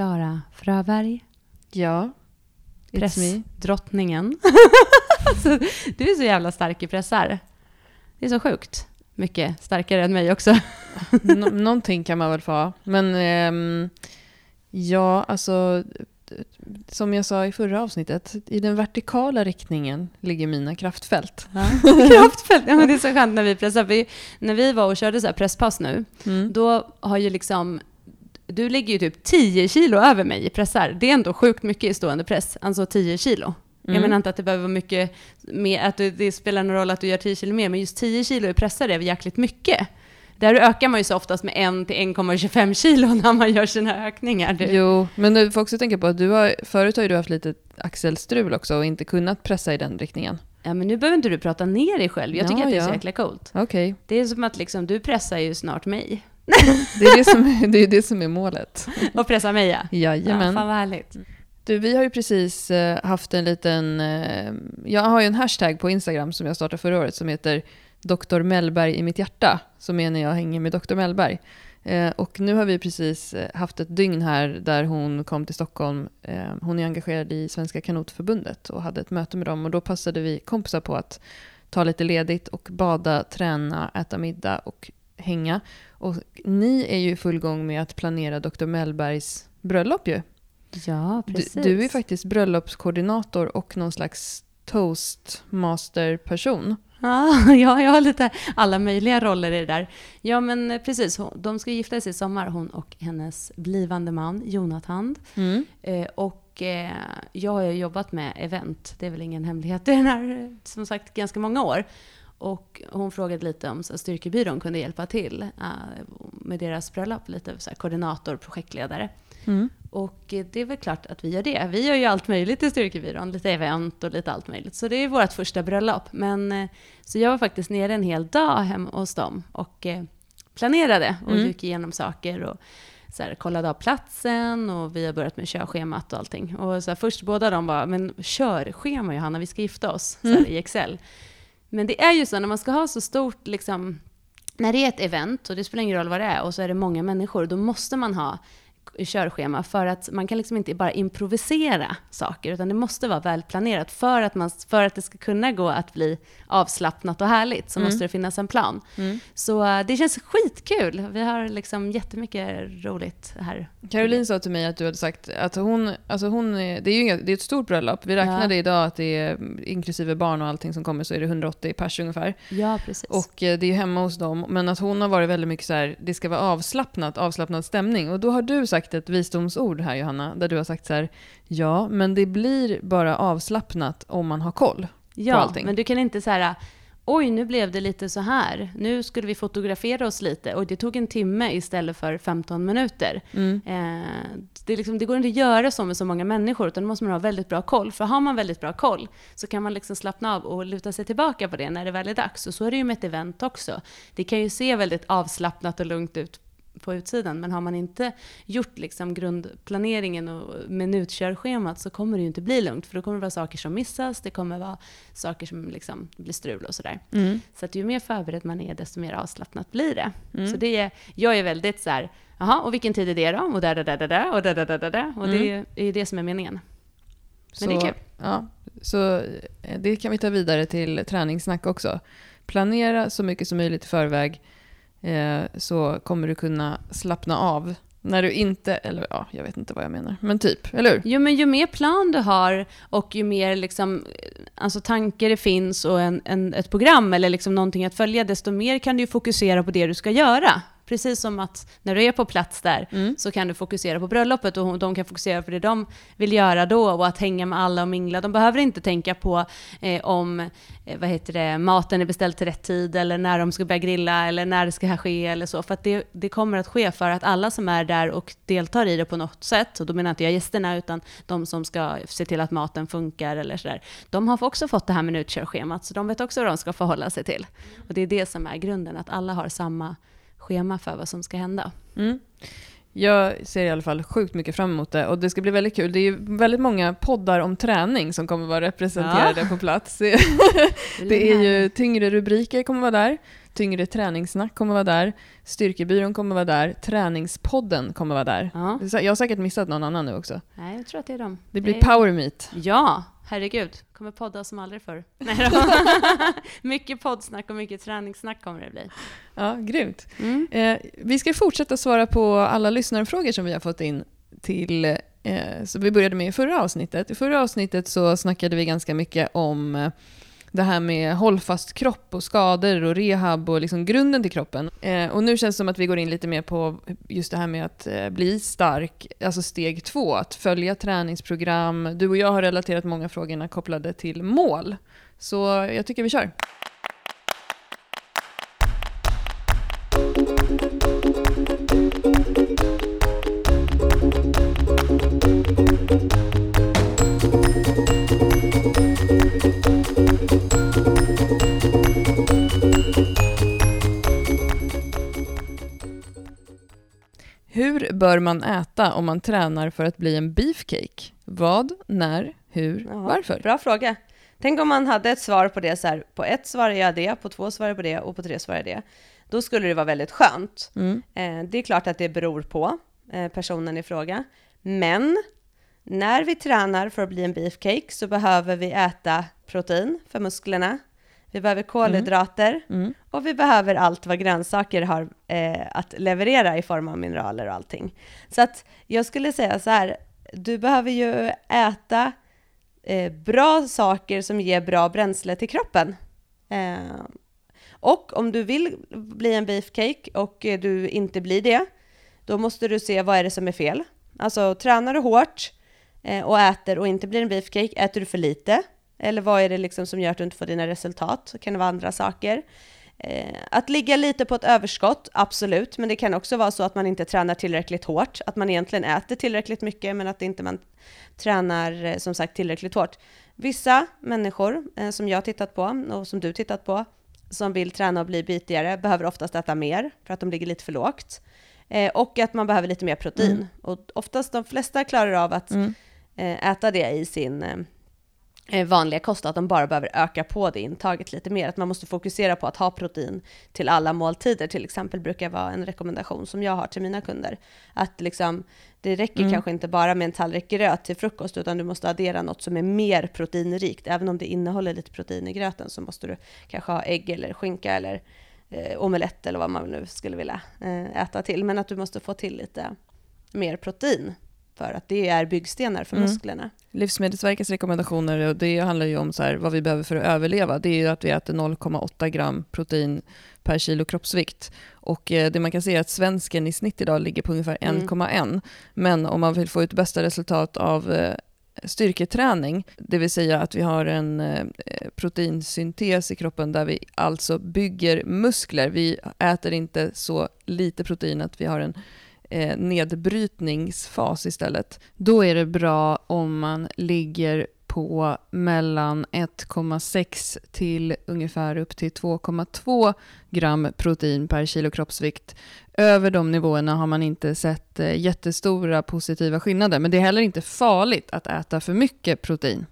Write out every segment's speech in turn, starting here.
Klara Fröberg, Ja, pressdrottningen. alltså, du är så jävla stark i pressar. Det är så sjukt. Mycket starkare än mig också. Nå- någonting kan man väl få ha. Men ehm, ja, alltså som jag sa i förra avsnittet, i den vertikala riktningen ligger mina kraftfält. Kraftfält. Ja, men det är så skönt när vi pressar. Vi, när vi var och körde så här presspass nu, Mm. då har ju liksom du ligger ju typ 10 kilo över mig i pressar. Det är ändå sjukt mycket i stående press, alltså 10 kilo. Jag Mm. menar inte att det behöver vara mycket mer, att det, spelar någon roll att du gör 10 kilo mer, men just 10 kilo i pressar är väl jäkligt mycket. Där ökar man ju så oftast med 1 till 1,25 kilo när man gör sina ökningar. Du. Jo, men du får också tänka på att du har, förut har ju du haft lite axelstrul också och inte kunnat pressa i den riktningen. Ja, men nu behöver inte du prata ner dig själv. Jag tycker Ja, att det är så ja. jäkla coolt. Okej, Det är som att liksom, du pressar ju snart mig. Det är det som är, det är det som är målet. Och pressar mig ja. Ja, Jajamän. fan vad härligt. Du, vi har ju precis eh, haft en liten... Eh, jag har ju en hashtag på Instagram som jag startade förra året som heter Dr. Mellberg i mitt hjärta. Som är när jag hänger med Dr. Mellberg. Eh, och nu har vi precis haft ett dygn här där hon kom till Stockholm. Hon är engagerad i Svenska Kanotförbundet och hade ett möte med dem. Och då passade vi kompisar på att ta lite ledigt och bada, träna, äta middag och hänga. Och ni är ju i full gång med att planera Dr. Mellbergs bröllop ju. Ja, Du, precis. du är faktiskt bröllopskoordinator och någon slags toastmaster-person. Ja, ja, jag har lite alla möjliga roller i det där. Ja, men eh, precis. De ska gifta sig i sommar, hon och hennes blivande man Jonathan. Mm. Eh, och eh, jag har jobbat med event, det är väl ingen hemlighet i den här, som sagt, ganska många år. Och hon frågade lite om så Styrkebyrån kunde hjälpa till eh, med deras bröllop, lite så här, koordinator, projektledare. Mm. Och det är väl klart att vi gör det. Vi gör ju allt möjligt i Styrkebyrån, lite event och lite allt möjligt. Så det är vårt första bröllop. Men, eh, så jag var faktiskt nere en hel dag hemma hos dem och eh, planerade och Mm. gick igenom saker och så här, kollade av platsen och vi har börjat med körschemat och allting. Och så här, först båda de var, men körschema Johanna, vi ska gifta oss så här, Mm. i Excel. Men det är ju så, när man ska ha så stort, liksom, när det är ett event, och det spelar ingen roll vad det är, och så är det många människor, då måste man ha körschema för att man kan liksom inte bara improvisera saker, utan det måste vara välplanerat. För att, man, för att det ska kunna gå att bli avslappnat och härligt så Mm. måste det finnas en plan. Mm. Så eh, det känns skitkul. Vi har liksom jättemycket roligt här. Caroline sa till mig att du hade sagt att hon, alltså hon det är ju inga, det är ett stort bröllop. Vi räknade idag att det är inklusive barn och allting som kommer så är det 180 pers ungefär. Ja, precis. Och eh, det är hemma hos dem. Men att hon har varit väldigt mycket så här, det ska vara avslappnat, avslappnad stämning. Och då har du sagt ett visdomsord här Johanna, där du har sagt så här, ja men det blir bara avslappnat om man har koll. ja, allting. men du kan inte så här, oj nu blev det lite så här, nu skulle vi fotografera oss lite och det tog en timme istället för 15 minuter. Mm. Eh, det, liksom, det går inte att göra så med så många människor, utan då måste man ha väldigt bra koll. För har man väldigt bra koll så kan man liksom slappna av och luta sig tillbaka på det när det väl är dags. Och så är det ju med ett event också. Det kan ju se väldigt avslappnat och lugnt ut på utsidan, men har man inte gjort liksom grundplaneringen och minutkörschemat så kommer det ju inte bli lugnt, för då kommer det vara saker som missas, det kommer vara saker som liksom blir strul och sådär. Mm. Så att ju mer förberedd man är, desto mer avslappnat blir det. Mm. Så det är, jag är väldigt så här, jaha, och vilken tid är det då? Och där, där, där, där, och där, där, där, där. Och det är ju det som är meningen. Men det är Så- kul. Ja, så eh, det kan vi ta vidare till träningssnack också. Planera så mycket som möjligt i förväg eh, så kommer du kunna slappna av när du inte, eller ja, jag vet inte vad jag menar, men typ, eller hur? Jo, men ju mer plan du har och ju mer liksom, eh, alltså tankar det finns och en, en, ett program eller liksom någonting att följa, desto mer kan du ju fokusera på det du ska göra. Precis som att när du är på plats där Mm. så kan du fokusera på bröllopet och de kan fokusera på det de vill göra då och att hänga med alla och mingla. De behöver inte tänka på eh, om eh, vad heter det, maten är beställd till rätt tid eller när de ska börja grilla eller när det ska ske eller så. För att det, det kommer att ske för att alla som är där och deltar i det på något sätt, och då menar inte jag gästerna utan de som ska se till att maten funkar eller sådär, de har också fått det här minutkörschemat så de vet också vad de ska förhålla sig till. Och det är det som är grunden, att alla har samma schema för vad som ska hända. Mm. Jag ser i alla fall sjukt mycket fram emot det och det ska bli väldigt kul. Det är ju väldigt många poddar om träning som kommer vara representerade på plats. Det är ju tyngre rubriker kommer vara där. Tyngre träningssnack kommer vara där. Styrkebyrån kommer vara där. Träningspodden kommer vara där. Ja. Jag har säkert missat någon annan nu också. Nej, jag tror att det är dem. Det blir är- power meet. Ja, herregud. Kommer podda som aldrig förr. Nej mycket poddsnack och mycket träningssnack kommer det bli. Ja, grymt. Mm. Eh, vi ska fortsätta svara på alla lyssnarfrågor som vi har fått in till eh, så vi började med i förra avsnittet. I förra avsnittet så snackade vi ganska mycket om eh, det här med hållfast kropp och skador och rehab och liksom grunden till kroppen. Eh, och nu känns det som att vi går in lite mer på just det här med att eh, bli stark, alltså steg två, att följa träningsprogram. Du och jag har relaterat många frågorna kopplade till mål. Så jag tycker vi kör. Hur bör man äta om man tränar för att bli en beefcake? Vad, när, hur, Ja, varför? Bra fråga. Tänk om man hade ett svar på det så här, på ett svarar jag det, på två svarar jag på det och på tre svarar jag det. Då skulle det vara väldigt skönt. Mm. Eh, det är klart att det beror på eh, personen i fråga. Men när vi tränar för att bli en beefcake så behöver vi äta protein för musklerna. Vi behöver kolhydrater Mm. och vi behöver allt vad grönsaker har eh, att leverera i form av mineraler och allting. Så att jag skulle säga så här, du behöver ju äta eh, bra saker som ger bra bränsle till kroppen. Eh, och om du vill bli en beefcake och eh, du inte blir det, då måste du se vad är det som är fel. Alltså tränar du hårt eh, och äter och inte blir en beefcake, äter du för lite? Eller vad är det liksom som gör att du inte får dina resultat? Kan det vara andra saker? Eh, att ligga lite på ett överskott, absolut, men det kan också vara så att man inte tränar tillräckligt hårt, att man egentligen äter tillräckligt mycket men att inte man tränar eh, som sagt tillräckligt hårt. Vissa människor eh, som jag tittat på och som du tittat på som vill träna och bli bitigare behöver oftast äta mer för att de ligger lite för lågt. Eh, och att man behöver lite mer protein. Mm. Och oftast de flesta klarar av att Mm. eh, äta det i sin vanliga kost, att de bara behöver öka på det intaget lite mer. Att man måste fokusera på att ha protein till alla måltider, till exempel brukar vara en rekommendation som jag har till mina kunder. Att liksom, det räcker Mm. kanske inte bara med en tallrik gröt till frukost, utan du måste addera något som är mer proteinrikt. Även om det innehåller lite protein i gröten så måste du kanske ha ägg eller skinka eller eh, omelett eller vad man nu skulle vilja eh, äta till. Men att du måste få till lite mer protein för att det är byggstenar för Mm. musklerna. Livsmedelsverkets rekommendationer, och det handlar ju om så här, vad vi behöver för att överleva, det är ju att vi äter 0,8 gram protein per kilo kroppsvikt. Och eh, det man kan se är att svensken i snitt idag ligger på ungefär Mm. 1,1. Men om man vill få ut bästa resultat av eh, styrketräning, det vill säga att vi har en eh, proteinsyntes i kroppen där vi alltså bygger muskler. Vi äter inte så lite protein att vi har en eh, nedbrytningsfas istället. Då är det bra om man ligger på mellan 1,6 till ungefär upp till 2,2 gram protein per kilo kroppsvikt. Över de nivåerna har man inte sett eh, jättestora positiva skillnader, men det är heller inte farligt att äta för mycket protein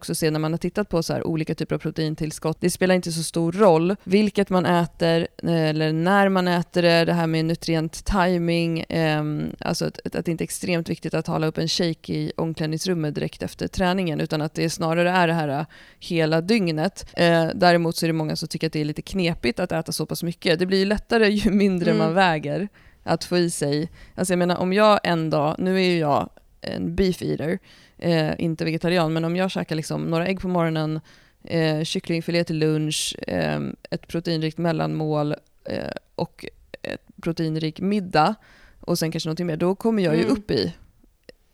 också se när man har tittat på så olika typer av proteintillskott. Det spelar inte så stor roll vilket man äter eh, eller när man äter det. Det här med nutrient timing, ehm, alltså att, att det inte är extremt viktigt att hålla upp en shake i omklädningsrummet direkt efter träningen utan att det snarare är det här eh, hela dygnet. Eh, däremot så är det många som tycker att det är lite knepigt att äta så pass mycket. Det blir ju lättare ju mindre Mm. man väger att få i sig. Alltså jag menar om jag en dag, nu är ju jag en beef eater, eh, inte vegetarian, men om jag käkar liksom några ägg på morgonen, eh, kycklingfilé till lunch, eh, ett proteinrikt mellanmål eh, och ett proteinrik middag och sen kanske någonting mer, då kommer jag ju Mm. upp i,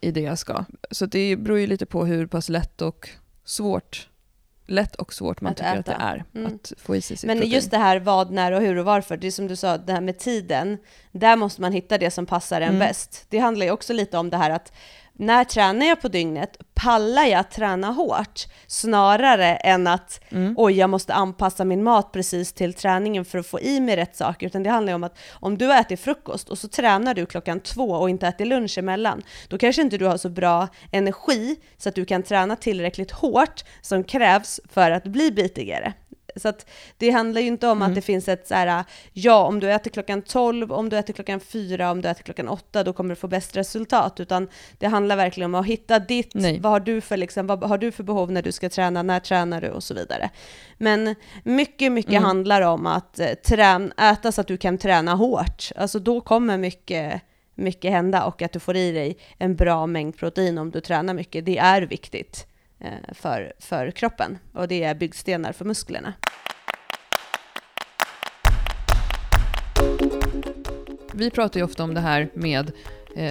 i det jag ska. Så det beror ju lite på hur pass lätt och svårt lätt och svårt man Att tycker att det äta. är Mm. att få i sig sitt Men protein. just det här vad, när och hur och varför, det är som du sa, det här med tiden, där måste man hitta det som passar en Mm. bäst. Det handlar ju också lite om det här att när tränar jag på dygnet, pallar jag att träna hårt? Snarare än att Mm. oj, jag måste anpassa min mat precis till träningen för att få i mig rätt saker, utan det handlar ju om att om du äter frukost och så tränar du klockan två och inte äter lunch emellan, då kanske inte du har så bra energi så att du kan träna tillräckligt hårt som krävs för att bli bitigare. Så att det handlar ju inte om Mm. att det finns ett så här, ja om du äter klockan 12, om du äter klockan 4, om du äter klockan 8, då kommer du få bäst resultat. Utan det handlar verkligen om att hitta ditt, Nej. vad har du för liksom, vad har du för behov när du ska träna, när tränar du och så vidare. Men mycket, mycket Mm. handlar om att eh, trän, äta så att du kan träna hårt. Alltså då kommer mycket, mycket hända och att du får i dig en bra mängd protein om du tränar mycket. Det är viktigt Eh, för, för kroppen och det är byggstenar för musklerna. Vi pratar ju ofta om det här med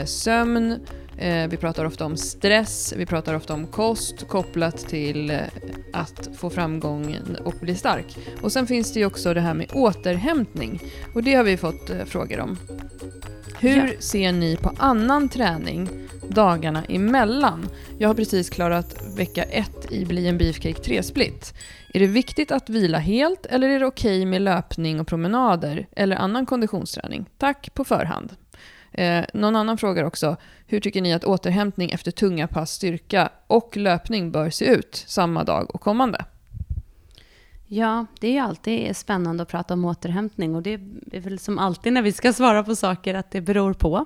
sömn, eh, vi pratar ofta om stress, vi pratar ofta om kost kopplat till eh, att få framgång och bli stark. Och sen finns det ju också det här med återhämtning och det har vi fått eh, frågor om. Hur Ja. ser ni på annan träning dagarna emellan? Jag har precis klarat vecka ett i Bli en Beefcake 3-split. Är det viktigt att vila helt eller är det okej med löpning och promenader eller annan konditionsträning? Tack på förhand. Eh, någon annan frågar också, hur tycker ni att återhämtning efter tunga pass styrka och löpning bör se ut samma dag och kommande? Ja, det är ju alltid spännande att prata om återhämtning och det är väl som alltid när vi ska svara på saker att det beror på.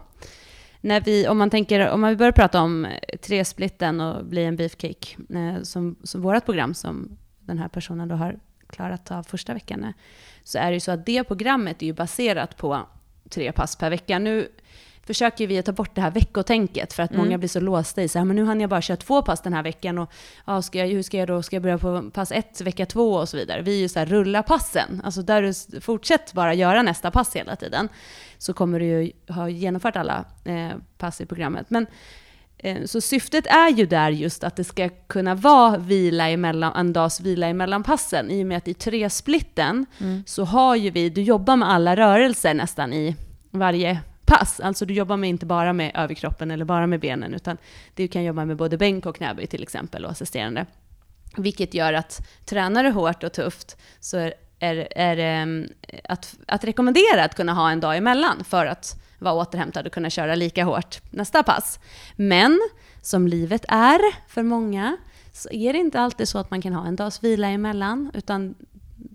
När vi, om man tänker, om man börjar prata om tresplitten och bli en beefcake, eh, som, som vårt program som den här personen då har klarat av första veckan, så är det ju så att det programmet är ju baserat på tre pass per vecka. Nu försöker vi att ta bort det här veckotänket för att Mm. många blir så låsta i så här, men nu hann jag bara köra två pass den här veckan och ja, ska jag, hur ska jag då, ska jag börja på pass ett, vecka två och så vidare. Vi är ju så här, rulla passen, alltså där du s- fortsätt bara göra nästa pass hela tiden, så kommer du ju ha genomfört alla eh, pass i programmet. Men eh, så syftet är ju där just att det ska kunna vara vila emellan, en dags vila emellan passen. I och med att i tre-splitten så har ju vi, du jobbar med alla rörelser nästan i varje pass. Alltså du jobbar med inte bara med överkroppen eller bara med benen, utan du kan jobba med både bänk och knäböj till exempel och assisterande. Vilket gör att tränar du hårt och tufft så är, är, är det att, att rekommendera att kunna ha en dag emellan för att vara återhämtad och kunna köra lika hårt nästa pass. Men som livet är för många så är det inte alltid så att man kan ha en dags vila emellan, utan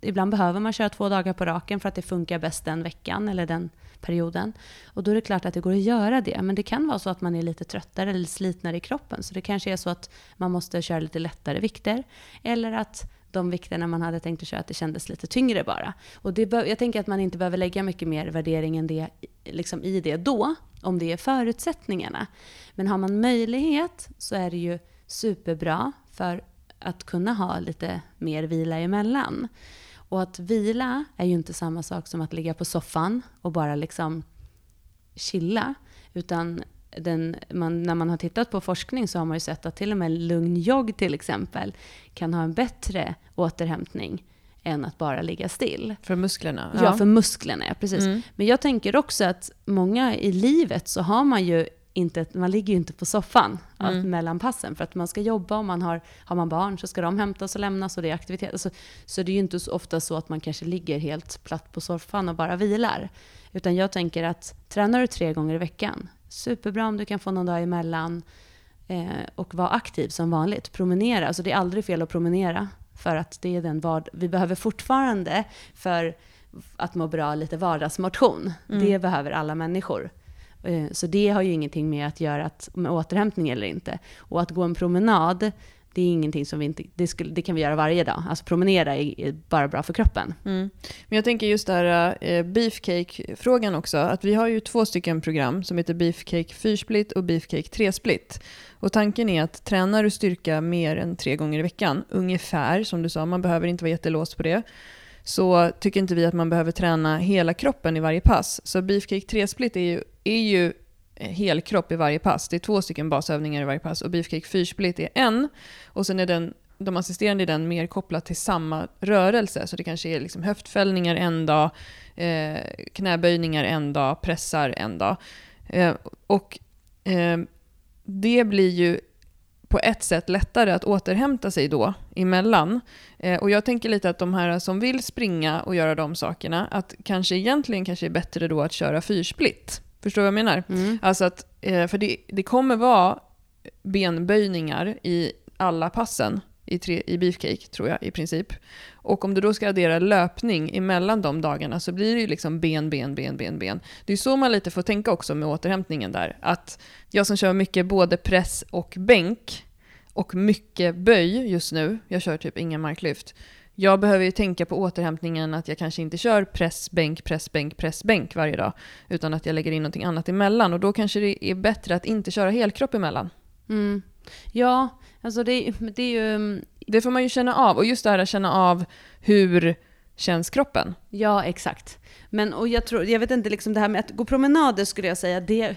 ibland behöver man köra två dagar på raken för att det funkar bäst den veckan eller den perioden. Och då är det klart att det går att göra det, men det kan vara så att man är lite tröttare eller slitnare i kroppen. Så det kanske är så att man måste köra lite lättare vikter, eller att de vikterna man hade tänkt att köra, att det kändes lite tyngre bara. Och det jag tänker att man inte behöver lägga mycket mer värdering än det, liksom i det då, om det är förutsättningarna. Men har man möjlighet så är det ju superbra för att kunna ha lite mer vila emellan. Och att vila är ju inte samma sak som att ligga på soffan och bara liksom chilla. Utan den, man, när man har tittat på forskning så har man ju sett att till och med lugn jogg till exempel kan ha en bättre återhämtning än att bara ligga still. För musklerna? Ja, för musklerna, ja, precis. Mm. Men jag tänker också att många i livet så har man ju inte, man ligger ju inte på soffan Mm. mellan passen för att man ska jobba och man har, har man barn så ska de hämtas och lämnas och det är aktivitet. Alltså, så det är ju inte så ofta så att man kanske ligger helt platt på soffan och bara vilar. Utan jag tänker att tränar du tre gånger i veckan, superbra om du kan få någon dag emellan eh, och vara aktiv som vanligt. Promenera, alltså det är aldrig fel att promenera för att det är den vard- vi behöver fortfarande för att må bra lite vardagsmotion. Mm. Det behöver alla människor. Eh, så det har ju ingenting med att göra att, med återhämtning eller inte. Och att gå en promenad, det är ingenting som vi inte, det, skulle, det kan vi göra varje dag. Alltså promenera är, är bara bra för kroppen. Mm. Men jag tänker just det här eh, beefcake-frågan också. Att vi har ju två stycken program som heter Beefcake 4-split och Beefcake 3-split. Och tanken är att tränar du styrka mer än tre gånger i veckan, ungefär som du sa, man behöver inte vara jättelåst på det, så tycker inte vi att man behöver träna hela kroppen i varje pass. Så Beefcake 3-split är ju, är ju helkropp i varje pass. Det är två stycken basövningar i varje pass och Beefcake fyrsplit är en. Och sen är den, de assisterande i den mer kopplat till samma rörelse. Så det kanske är liksom höftfällningar en dag, eh, knäböjningar en dag, pressar en dag. Eh, och eh, det blir ju på ett sätt lättare att återhämta sig då emellan. Eh, och jag tänker lite att de här som vill springa och göra de sakerna, att kanske egentligen kanske är bättre då att köra fyrsplit. Förstår du vad jag menar? Mm. Alltså att, eh, för det, det kommer vara benböjningar i alla passen. i, tre, i beefcake, tror jag, i princip. Och om du då ska addera löpning emellan de dagarna så blir det ju liksom ben, ben, ben, ben, ben. Det är så man lite får tänka också med återhämtningen där. Att jag som kör mycket både press och bänk och mycket böj just nu, jag kör typ inga marklyft, jag behöver ju tänka på återhämtningen att jag kanske inte kör press, bänk, press, bänk, press, bänk varje dag. Utan att jag lägger in någonting annat emellan. Och då kanske det är bättre att inte köra helkropp emellan. Mm. Ja, alltså det, det är ju... mm, Det får man ju känna av. Och just det här att känna av hur känns kroppen. Ja, exakt. Men och jag, tror, jag vet inte, liksom det här med att gå promenader skulle jag säga, det,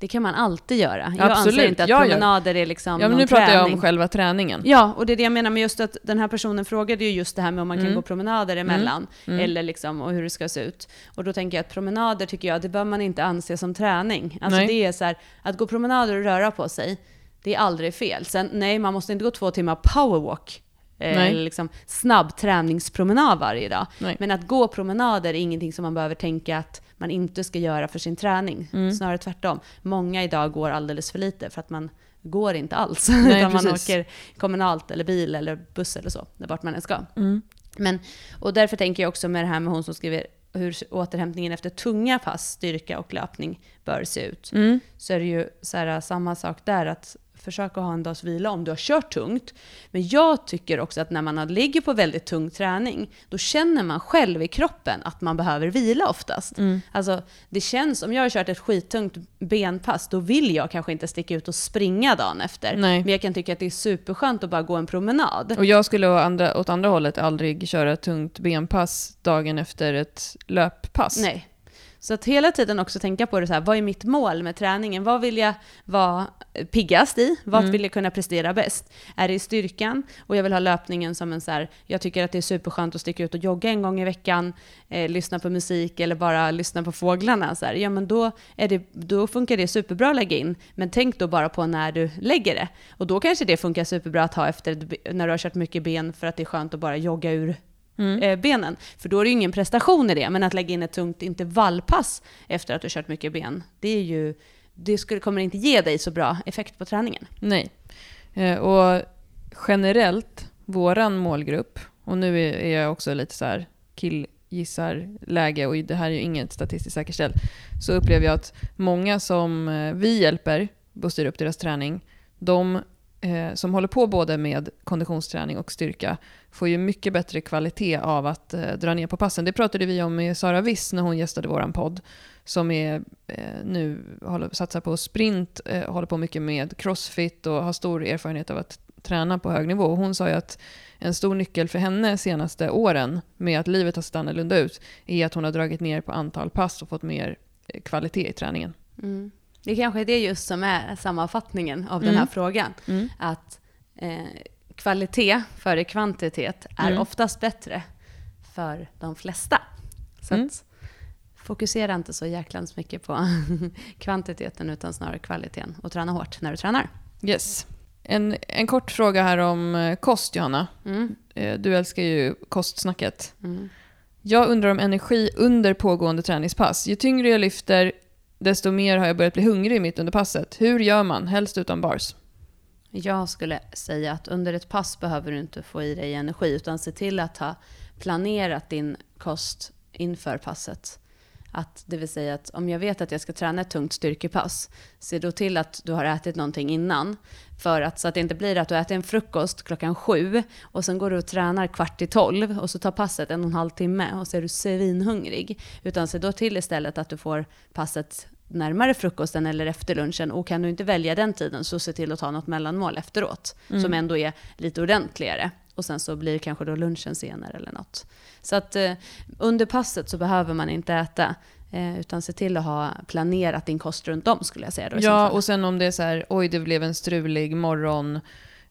det kan man alltid göra. Jag Absolut, anser inte att promenader är liksom Ja, men nu pratar jag träning. om själva träningen. Ja, och det är det jag menar med just att den här personen frågade ju just det här med om man kan Mm. gå promenader emellan, Mm. eller liksom, och hur det ska se ut. Och då tänker jag att promenader tycker jag, det bör man inte anse som träning. Alltså Nej. det är så här, att gå promenader och röra på sig, det är aldrig fel. Sen, nej, man måste inte gå två timmar powerwalk, eh, Nej. eller liksom snabb träningspromenad varje dag. Nej. Men att gå promenader är ingenting som man behöver tänka att man inte ska göra för sin träning. Mm. Snarare tvärtom. Många idag går alldeles för lite för att man går inte alls. Nej, utan man åker kommunalt eller bil eller buss eller så, där vart man än ska. Mm. Men, och därför tänker jag också med det här med hon som skriver hur återhämtningen efter tunga pass, styrka och löpning bör se ut. Mm. Så är det ju så här, samma sak där, att försöka ha en dags vila om du har kört tungt. Men jag tycker också att när man ligger på väldigt tung träning, då känner man själv i kroppen att man behöver vila oftast. Mm. Alltså, det känns, om jag har kört ett skittungt benpass, då vill jag kanske inte sticka ut och springa dagen efter. Nej. Men jag kan tycka att det är superskönt att bara gå en promenad. Och jag skulle andra, åt andra hållet aldrig köra tungt benpass dagen efter ett löppass. Nej. Så att hela tiden också tänka på det så här, vad är mitt mål med träningen? Vad vill jag vara piggast i? Vart Mm. vill jag kunna prestera bäst? Är det i styrkan? Och jag vill ha löpningen som en så här, jag tycker att det är superskönt att sticka ut och jogga en gång i veckan, eh, lyssna på musik eller bara lyssna på fåglarna. Så här. Ja, men då, är det, då funkar det superbra att lägga in, men tänk då bara på när du lägger det. Och då kanske det funkar superbra att ha efter, när du har kört mycket ben för att det är skönt att bara jogga ur Mm. eh, benen. För då är det ju ingen prestation i det, men att lägga in ett tungt intervallpass efter att du kört mycket ben, det är ju det skulle, kommer inte ge dig så bra effekt på träningen. Nej. Eh, och generellt, våran målgrupp, och nu är jag också lite så här killgissar-läge och det här är ju inget statistiskt säkerställt, så upplever jag att många som eh, vi hjälper styr upp deras träning, de eh, som håller på både med konditionsträning och styrka får ju mycket bättre kvalitet av att eh, dra ner på passen. Det pratade vi om med Sara Wiss när hon gästade våran podd, som är, eh, nu håller, satsar på sprint, eh, håller på mycket med crossfit och har stor erfarenhet av att träna på hög nivå. Och hon sa ju att en stor nyckel för henne senaste åren med att livet har sett annorlunda ut är att hon har dragit ner på antal pass och fått mer eh, kvalitet i träningen. Mm. Det kanske är det just som är sammanfattningen av den här Mm. frågan. Mm. Att eh, kvalitet före kvantitet är Mm. oftast bättre för de flesta. Så Mm. att fokusera inte så jäklans mycket på kvantiteten utan snarare kvaliteten och träna hårt när du tränar. Yes. En, en kort fråga här om eh, kost, Johanna. Mm. Eh, Du älskar ju kostsnacket. Mm. Jag undrar om energi under pågående träningspass. Ju tyngre jag lyfter, desto mer har jag börjat bli hungrig mitt under passet. Hur gör man? Helst utan bars. Jag skulle säga att under ett pass behöver du inte få i dig energi, utan se till att ha planerat din kost inför passet. Att, det vill säga att om jag vet att jag ska träna ett tungt styrkepass, se då till att du har ätit någonting innan. För att, så att det inte blir att du äter en frukost klockan sju och sen går du och tränar kvart i tolv och så tar passet en och en halv timme och så är du svinhungrig. Utan se då till istället att du får passet närmare frukosten eller efter lunchen och kan du inte välja den tiden så se till att ta något mellanmål efteråt som ändå är lite ordentligare. Och sen så blir kanske då lunchen senare eller något. Så att eh, under passet så behöver man inte äta eh, utan se till att ha planerat din kost runt om skulle jag säga. Då, Ja, och sen om det är så här, oj det blev en strulig morgon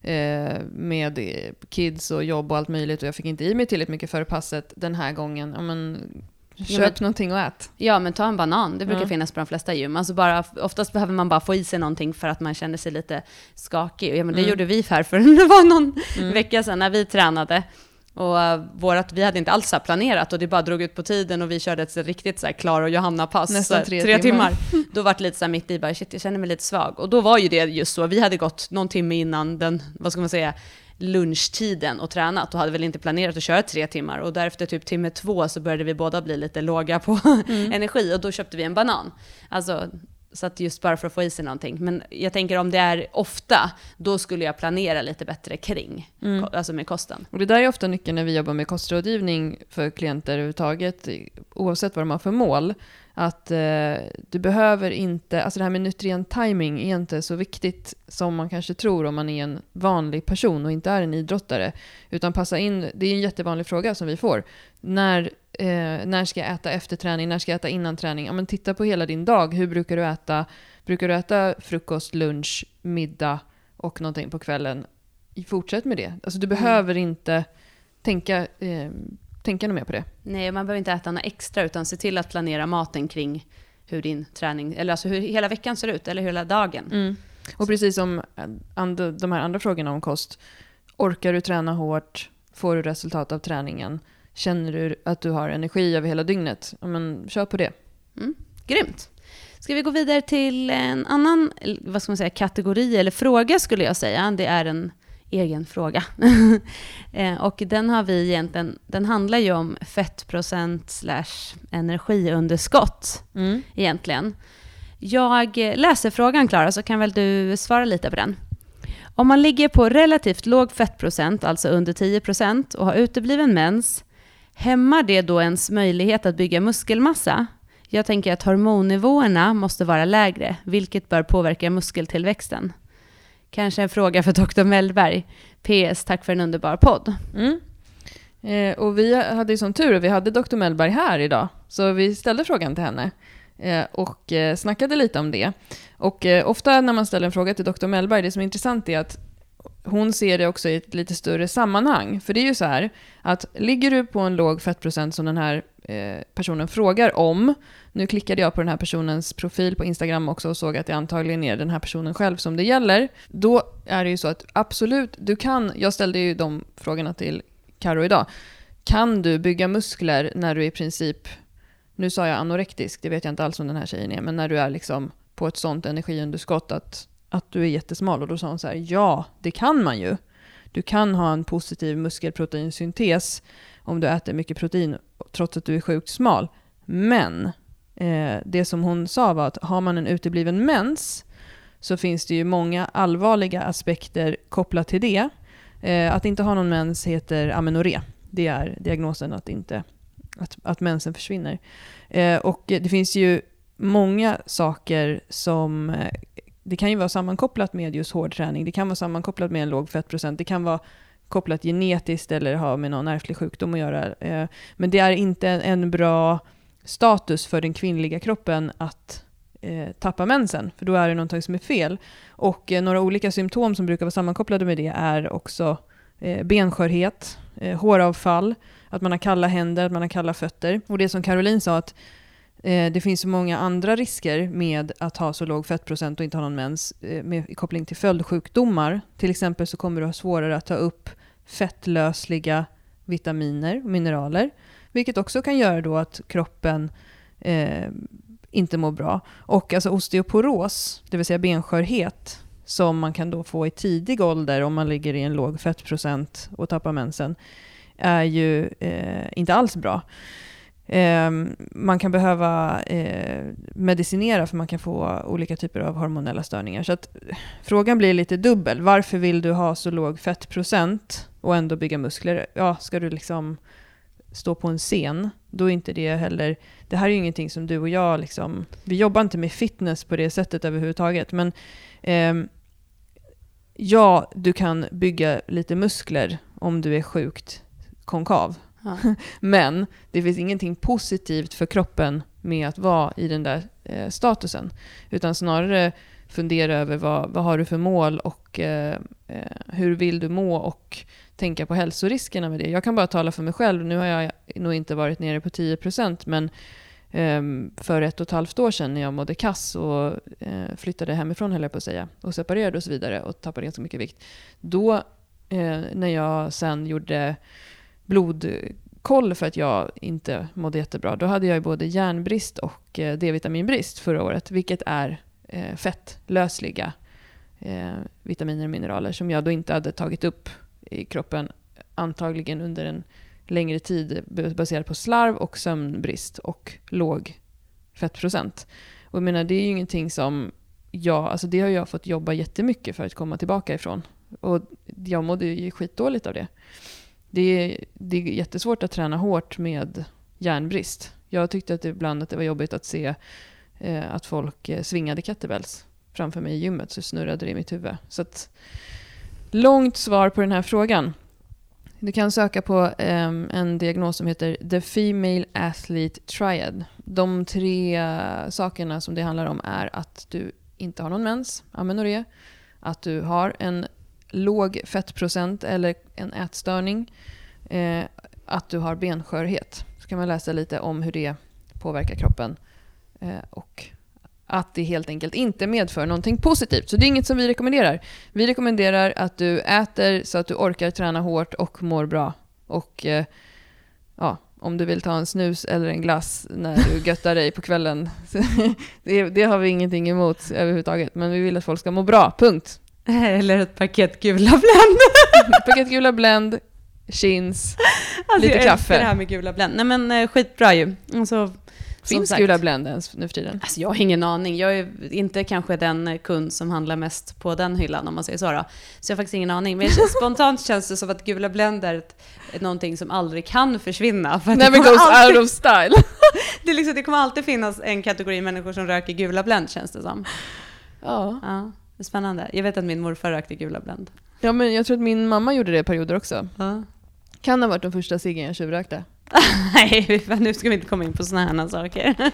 eh, med eh, kids och jobb och allt möjligt och jag fick inte i mig tillräckligt mycket före passet den här gången. Ja, men, köp men- någonting och ät. Ja, men ta en banan. Det brukar Ja. finnas på de flesta gym. Alltså bara, oftast behöver man bara få i sig någonting för att man känner sig lite skakig. Ja, men det Mm. gjorde vi här för det var någon Mm. vecka sedan när vi tränade. Och uh, vårat, vi hade inte alls planerat och det bara drog ut på tiden och vi körde ett riktigt så här Klara och Johanna-pass. Nästan så här, tre timmar. timmar. Då var det lite så här mitt i, bara shit jag känner mig lite svag. Och då var ju det just så, vi hade gått någon timme innan den, vad ska man säga, lunchtiden och tränat och hade väl inte planerat att köra tre timmar. Och därefter typ timme två så började vi båda bli lite låga på mm. energi och då köpte vi en banan. Alltså, så att just bara för att få i sig någonting. Men jag tänker om det är ofta, då skulle jag planera lite bättre kring, mm. alltså med kosten. Och det där är ofta nyckeln när vi jobbar med kostrådgivning för klienter överhuvudtaget, oavsett vad de har för mål. Att eh, du behöver inte, alltså det här med nutrient timing är inte så viktigt som man kanske tror om man är en vanlig person och inte är en idrottare. Utan passa in, det är en jättevanlig fråga som vi får. När, eh, när ska jag äta efter träning? När ska jag äta innan träning? Ja, men titta på hela din dag. Hur brukar du äta? Brukar du äta frukost, lunch, middag och någonting på kvällen? Fortsätt med det. Alltså du mm. behöver inte tänka eh, tänka något mer på det. Nej, man behöver inte äta något extra, utan se till att planera maten kring hur din träning, eller alltså hur hela veckan ser ut, eller hela dagen. Mm. Och precis som de här andra frågorna om kost, orkar du träna hårt? Får du resultat av träningen? Känner du att du har energi över hela dygnet? Ja, men kör på det. Mm. Grymt. Ska vi gå vidare till en annan vad ska man säga, kategori eller fråga skulle jag säga. Det är en egen fråga. Eh, och den har vi egentligen, den handlar ju om fettprocent slash energiunderskott mm. egentligen. Jag läser frågan Klara, så kan väl du svara lite på den. Om man ligger på relativt låg fettprocent, alltså under 10% och har utebliven mens, hämmar det då ens möjlighet att bygga muskelmassa? Jag tänker att hormonnivåerna måste vara lägre, vilket bör påverka muskeltillväxten. Kanske en fråga för Dr. Mellberg. PS, tack för en underbar podd. Mm. Eh, och vi hade ju sån tur att vi hade Dr. Mellberg här idag. Så vi ställde frågan till henne eh, och eh, snackade lite om det. Och eh, ofta när man ställer en fråga till Dr. Mellberg, det som är intressant är att hon ser det också i ett lite större sammanhang. För det är ju så här, att ligger du på en låg fettprocent som den här eh, personen frågar om, nu klickade jag på den här personens profil på Instagram också och såg att det antagligen är den här personen själv som det gäller. Då är det ju så att absolut, du kan, jag ställde ju de frågorna till Karo idag. Kan du bygga muskler när du i princip, nu sa jag anorektisk, det vet jag inte alls om den här tjejen är, men när du är liksom på ett sånt energiunderskott att, att du är jättesmal. Och då sa hon så här, ja, det kan man ju. Du kan ha en positiv muskelproteinsyntes om du äter mycket protein trots att du är sjukt smal. Men Eh, det som hon sa var att har man en utebliven mens så finns det ju många allvarliga aspekter kopplat till det. Eh, att inte ha någon mens heter amenorré. Det är diagnosen att, inte, att, att mensen försvinner. Eh, och det finns ju många saker som eh, det kan ju vara sammankopplat med just hård träning. Det kan vara sammankopplat med en låg fettprocent. Det kan vara kopplat genetiskt eller har med någon ärftlig sjukdom att göra. Eh, men det är inte en bra status för den kvinnliga kroppen att eh, tappa mensen, för då är det någonting som är fel. Och eh, några olika symptom som brukar vara sammankopplade med det är också eh, benskörhet, eh, håravfall, att man har kalla händer, att man har kalla fötter. Och det som Caroline sa, att Eh, det finns så många andra risker med att ha så låg fettprocent och inte ha någon mens eh, med koppling till följdsjukdomar. Till exempel så kommer du ha svårare att ta upp fettlösliga vitaminer och mineraler. Vilket också kan göra då att kroppen eh, inte mår bra. Och alltså osteoporos, det vill säga benskörhet, som man kan då få i tidig ålder om man ligger i en låg fettprocent och tappar mensen, är ju eh, inte alls bra. Eh, man kan behöva eh, medicinera för man kan få olika typer av hormonella störningar. Så att, frågan blir lite dubbel. Varför vill du ha så låg fettprocent och ändå bygga muskler? Ja, ska du liksom stå på en scen, då är inte det heller... Det här är ju ingenting som du och jag liksom... Vi jobbar inte med fitness på det sättet överhuvudtaget, men eh, ja, du kan bygga lite muskler om du är sjukt konkav. Ja. men det finns ingenting positivt för kroppen med att vara i den där eh, statusen, utan snarare fundera över vad, vad har du för mål och eh, eh hur vill du må och tänka på hälsoriskerna med det. Jag kan bara tala för mig själv. Nu har jag nog inte varit nere på 10% men ehm, för ett och ett halvt år sedan när jag mådde kass och eh, flyttade hemifrån höll jag på att säga och separerade och så vidare och tappade ganska mycket vikt. Då eh, när jag sen gjorde blodkoll för att jag inte mådde jättebra, då hade jag både järnbrist och eh, D-vitaminbrist förra året, vilket är eh, fettlösliga eh, vitaminer och mineraler som jag då inte hade tagit upp i kroppen, antagligen under en längre tid baserat på slarv och sömnbrist och låg fettprocent. Och jag menar, det är ju ingenting som jag, alltså det har jag fått jobba jättemycket för att komma tillbaka ifrån. Och jag mådde ju skitdåligt av det. Det är, det är jättesvårt att träna hårt med järnbrist. Jag tyckte att det ibland att det var jobbigt att se eh, att folk eh, svingade kettlebells framför mig i gymmet, så snurrade det i mitt huvud. Så att, långt svar på den här frågan. Du kan söka på eh, en diagnos som heter The Female Athlete Triad. De tre sakerna som det handlar om är att du inte har någon mens, amenorré, att du har en låg fettprocent eller en ätstörning, eh, att du har benskörhet. Så kan man läsa lite om hur det påverkar kroppen eh, och att det helt enkelt inte medför någonting positivt. Så det är inget som vi rekommenderar. Vi rekommenderar att du äter så att du orkar träna hårt och mår bra. Och eh, ja, om du vill ta en snus eller en glass när du göttar dig på kvällen. det, det, har vi ingenting emot överhuvudtaget. Men vi vill att folk ska må bra, punkt. Eller ett paket gula Blend. paket gula Blend, chins, alltså, lite kaffe. Jag det här med gula Blend. Nej men eh, skitbra ju. Alltså, Finns gula Blend ens nu för tiden? Alltså jag har ingen aning. Jag är inte kanske den kund som handlar mest på den hyllan om man säger så. Då. Så jag har faktiskt ingen aning. Men spontant känns det som att gula Blend är någonting som aldrig kan försvinna. För Never goes alltid, out of style. det, är liksom, det kommer alltid finnas en kategori människor som röker gula Blend känns det som. Ja. ja. Spännande. Jag vet att min morfar rökte gula Blend. Ja men jag tror att min mamma gjorde det i perioder också. Ja. Kan ha varit de första ciggen jag tjuvrökte. Nej, nu ska vi inte komma in på sådana här saker.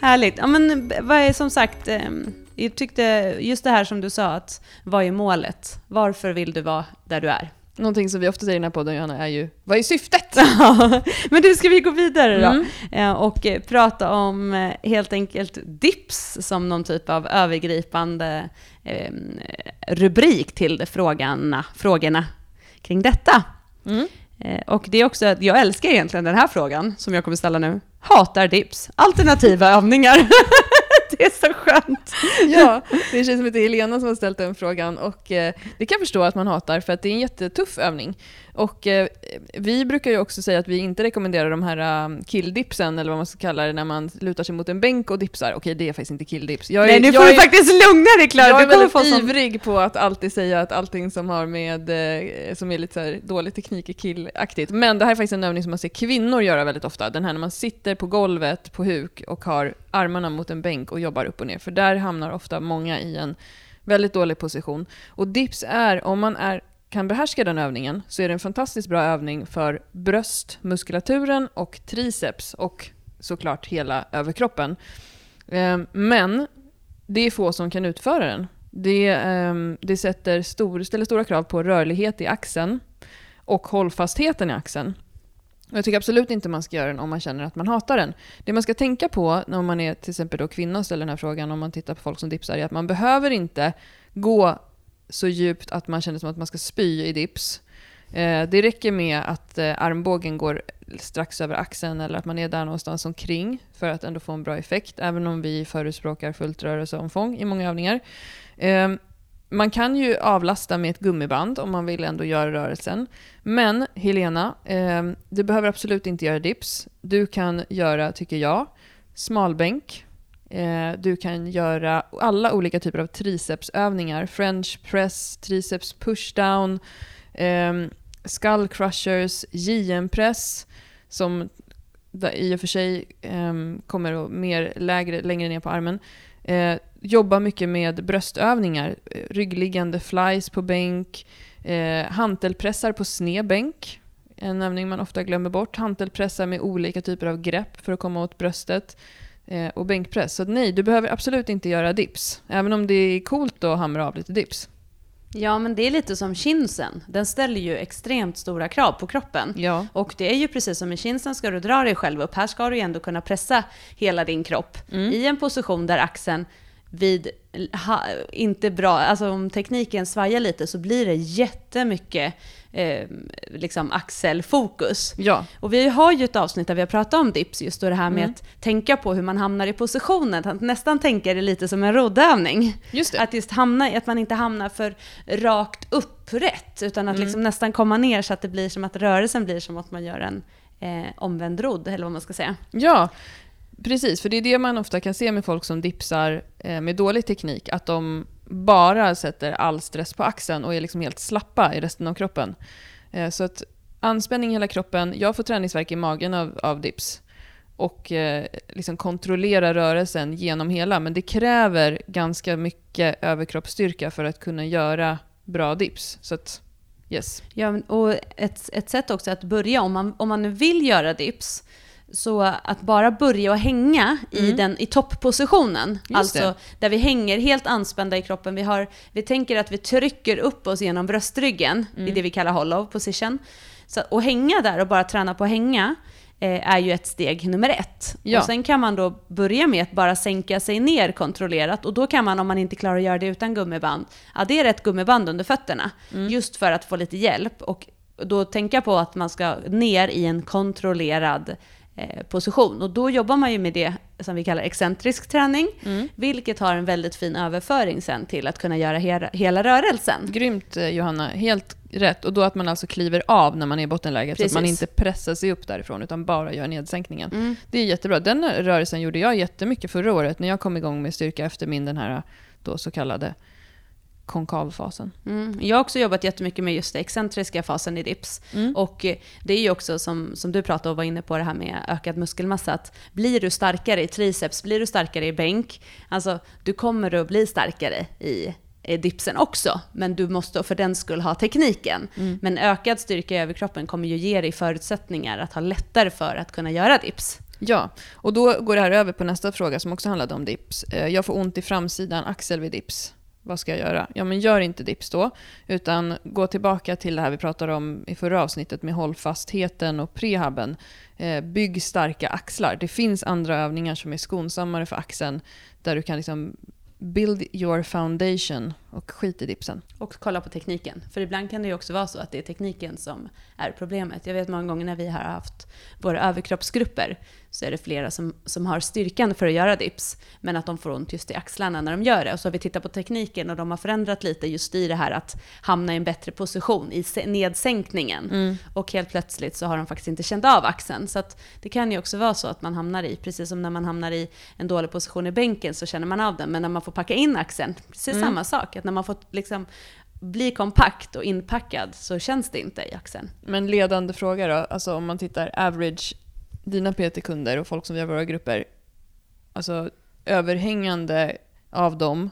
Härligt. Ja, men vad är som sagt, ehm, jag tyckte just det här som du sa, att vad är målet? Varför vill du vara där du är? Någonting som vi ofta säger i den här podden Johanna är ju, vad är syftet? men nu ska vi gå vidare då mm. Eh, och eh, prata om eh, helt enkelt dips som någon typ av övergripande eh, rubrik till frågorna, frågorna kring detta. Mm. Och det är också att jag älskar egentligen den här frågan som jag kommer ställa nu. Hatar dips. Alternativa övningar. det är så skönt. Ja, det är en tjej som heter Helena som har ställt den frågan och eh, det kan jag förstå att man hatar för att det är en jättetuff övning. Och eh, vi brukar ju också säga att vi inte rekommenderar de här um, killdipsen, eller vad man ska kalla det, när man lutar sig mot en bänk och dipsar. Okej, det är faktiskt inte killdips. Jag är, Nej, nu får du faktiskt lugna dig Klara. Jag är väldigt ivrig på att alltid säga att allting som har med, eh, som är lite så dålig teknik är killaktigt. Men det här är faktiskt en övning som man ser kvinnor göra väldigt ofta. Den här när man sitter på golvet på huk och har armarna mot en bänk och jobbar upp och ner. För där hamnar ofta många i en väldigt dålig position. Och dips är, om man är kan behärska den övningen så är det en fantastiskt bra övning för bröstmuskulaturen och triceps och såklart hela överkroppen. Ehm, men det är få som kan utföra den. Det, ehm, det sätter stor, ställer stora krav på rörlighet i axeln och hållfastheten i axeln. Jag tycker absolut inte man ska göra den om man känner att man hatar den. Det man ska tänka på när man är till exempel då kvinna och ställer den här frågan, om man tittar på folk som dipsar, är att man behöver inte gå så djupt att man känner som att man ska spy i dips. Eh, det räcker med att eh, armbågen går strax över axeln eller att man är där någonstans omkring för att ändå få en bra effekt, även om vi förespråkar fullt rörelseomfång i många övningar. Eh, man kan ju avlasta med ett gummiband om man vill ändå göra rörelsen. Men Helena, eh, du behöver absolut inte göra dips. Du kan göra, tycker jag, smalbänk Eh, Eh, du kan göra alla olika typer av tricepsövningar. French press, triceps pushdown, eh, skull crushers, JM-press som i och för sig eh, kommer mer lägre, längre ner på armen. Eh, jobba mycket med bröstövningar, ryggliggande flies på bänk, eh, hantelpressar på sned bänk. En övning man ofta glömmer bort. Hantelpressar med olika typer av grepp för att komma åt bröstet eh, och bänkpress. Så nej, du behöver absolut inte göra dips. Även om det är coolt att hamra av lite dips. Ja, men det är lite som chinsen. Den ställer ju extremt stora krav på kroppen. Ja. Och det är ju precis som i chinsen ska du dra dig själv upp. Här ska du ju ändå kunna pressa hela din kropp mm. i en position där axeln vid ha, inte bra, alltså om tekniken svajar lite så blir det jättemycket eh, liksom axelfokus. Ja. Och vi har ju ett avsnitt där vi har pratat om dips, just då det här med Mm. att tänka på hur man hamnar i positionen, att nästan tänka det lite som en roddövning. Just. Att just hamna, att man inte hamnar för rakt upprätt, utan att Mm. liksom nästan komma ner så att det blir som att rörelsen blir som att man gör en eh, omvänd rodd, eller vad man ska säga. Ja, precis. För det är det man ofta kan se med folk som dipsar eh, med dålig teknik. Att de bara sätter all stress på axeln och är liksom helt slappa i resten av kroppen. Eh, så att anspänning i hela kroppen. Jag får träningsvärk i magen av, av dips. Och eh, liksom kontrollera rörelsen genom hela. Men det kräver ganska mycket överkroppsstyrka för att kunna göra bra dips. Så att, yes. Ja, och ett, ett sätt också att börja, om man, om man vill göra dips, så att bara börja och hänga i, den, i topppositionen. Mm. Alltså det. där vi hänger helt anspända i kroppen. Vi, har, vi tänker att vi trycker upp oss genom bröstryggen, i Mm. det vi kallar hollow position. Så, och hänga där och bara träna på att hänga eh, är ju ett steg nummer ett. Ja. Och sen kan man då börja med att bara sänka sig ner kontrollerat och då kan man, om man inte klarar att göra det utan gummiband, addera ett gummiband under fötterna. Mm. Just för att få lite hjälp och då tänka på att man ska ner i en kontrollerad position. Och då jobbar man ju med det som vi kallar excentrisk träning, Mm. vilket har en väldigt fin överföring sen till att kunna göra hela, hela rörelsen. Grymt eh, Johanna, helt rätt. Och då att man alltså kliver av när man är i bottenläget så att man Precis. inte pressar sig upp därifrån utan bara gör nedsänkningen. Mm. Det är jättebra. Den rörelsen gjorde jag jättemycket förra året när jag kom igång med styrka efter min den här då så kallade konkavfasen. Mm. Jag har också jobbat jättemycket med just den excentriska fasen i dips. Mm. Och eh, det är ju också som, som du pratade och var inne på det här med ökad muskelmassa, att blir du starkare i triceps, blir du starkare i bänk, alltså du kommer att bli starkare i dipsen också, men du måste för den skull ha tekniken. Mm. Men ökad styrka i överkroppen kommer ju ge dig förutsättningar att ha lättare för att kunna göra dips. Ja, och då går det här över på nästa fråga som också handlade om dips. Eh, Jag får ont i framsidan axel vid dips. Vad ska jag göra? Ja, men gör inte dips då, utan gå tillbaka till det här vi pratade om i förra avsnittet med hållfastheten och prehaben. Eh, Bygg starka axlar. Det finns andra övningar som är skonsammare för axeln där du kan liksom build your foundation och skit i dipsen. Och kolla på tekniken. För ibland kan det ju också vara så att det är tekniken som är problemet. Jag vet många gånger när vi har haft våra överkroppsgrupper så är det flera som, som har styrkan för att göra dips, men att de får ont just i axlarna när de gör det. Och så har vi tittat på tekniken och de har förändrat lite just i det här att hamna i en bättre position i nedsänkningen. Och helt plötsligt så har de faktiskt inte känt av axeln. Så det kan ju också vara så att man hamnar i, precis som när man hamnar i en dålig position i bänken så känner man av den. Men när man får packa in axeln, precis samma sak. Att när man får liksom bli kompakt och inpackad så känns det inte i axeln. Men ledande fråga då, alltså om man tittar average, dina PT-kunder och folk som vi har i våra grupper, alltså överhängande av dem,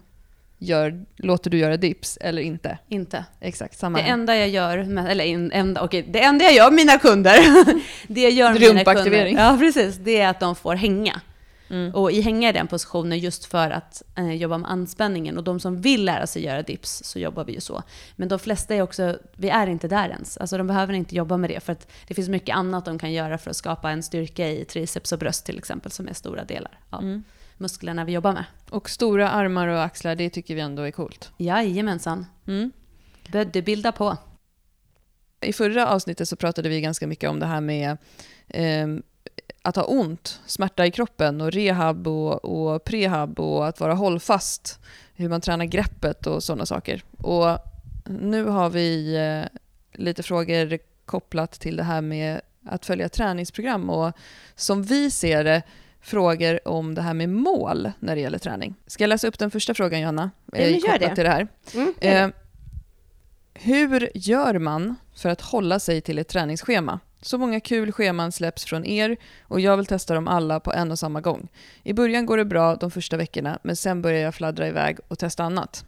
gör, låter du göra dips eller inte? Inte. Exakt, samma Det enda jag gör, eller en, enda, okej, det enda jag gör med mina kunder, det jag gör med mina kunder, ja precis, det är att de får hänga. Mm. Och i hänga i den positionen just för att eh, jobba med anspänningen. Och de som vill lära sig göra dips så jobbar vi ju så. Men de flesta är också, vi är inte där ens. Alltså de behöver inte jobba med det för att det finns mycket annat de kan göra för att skapa en styrka i triceps och bröst till exempel som är stora delar av Mm. musklerna vi jobbar med. Och stora armar och axlar, det tycker vi ändå är coolt. Jajamensan. Mm. Bodybuilda på. I förra avsnittet så pratade vi ganska mycket om det här med ehm, att ha ont, smärta i kroppen och rehab och, och prehab och att vara hållfast, hur man tränar greppet och sådana saker. Och nu har vi eh, lite frågor kopplat till det här med att följa träningsprogram och som vi ser det frågor om det här med mål när det gäller träning. Ska jag läsa upp den första frågan Johanna? Ja, Eh, gör det. till det här. Mm. Eh, hur gör man för att hålla sig till ett träningsschema? Så många kul scheman släpps från er och jag vill testa dem alla på en och samma gång. I början går det bra de första veckorna men sen börjar jag fladdra iväg och testa annat.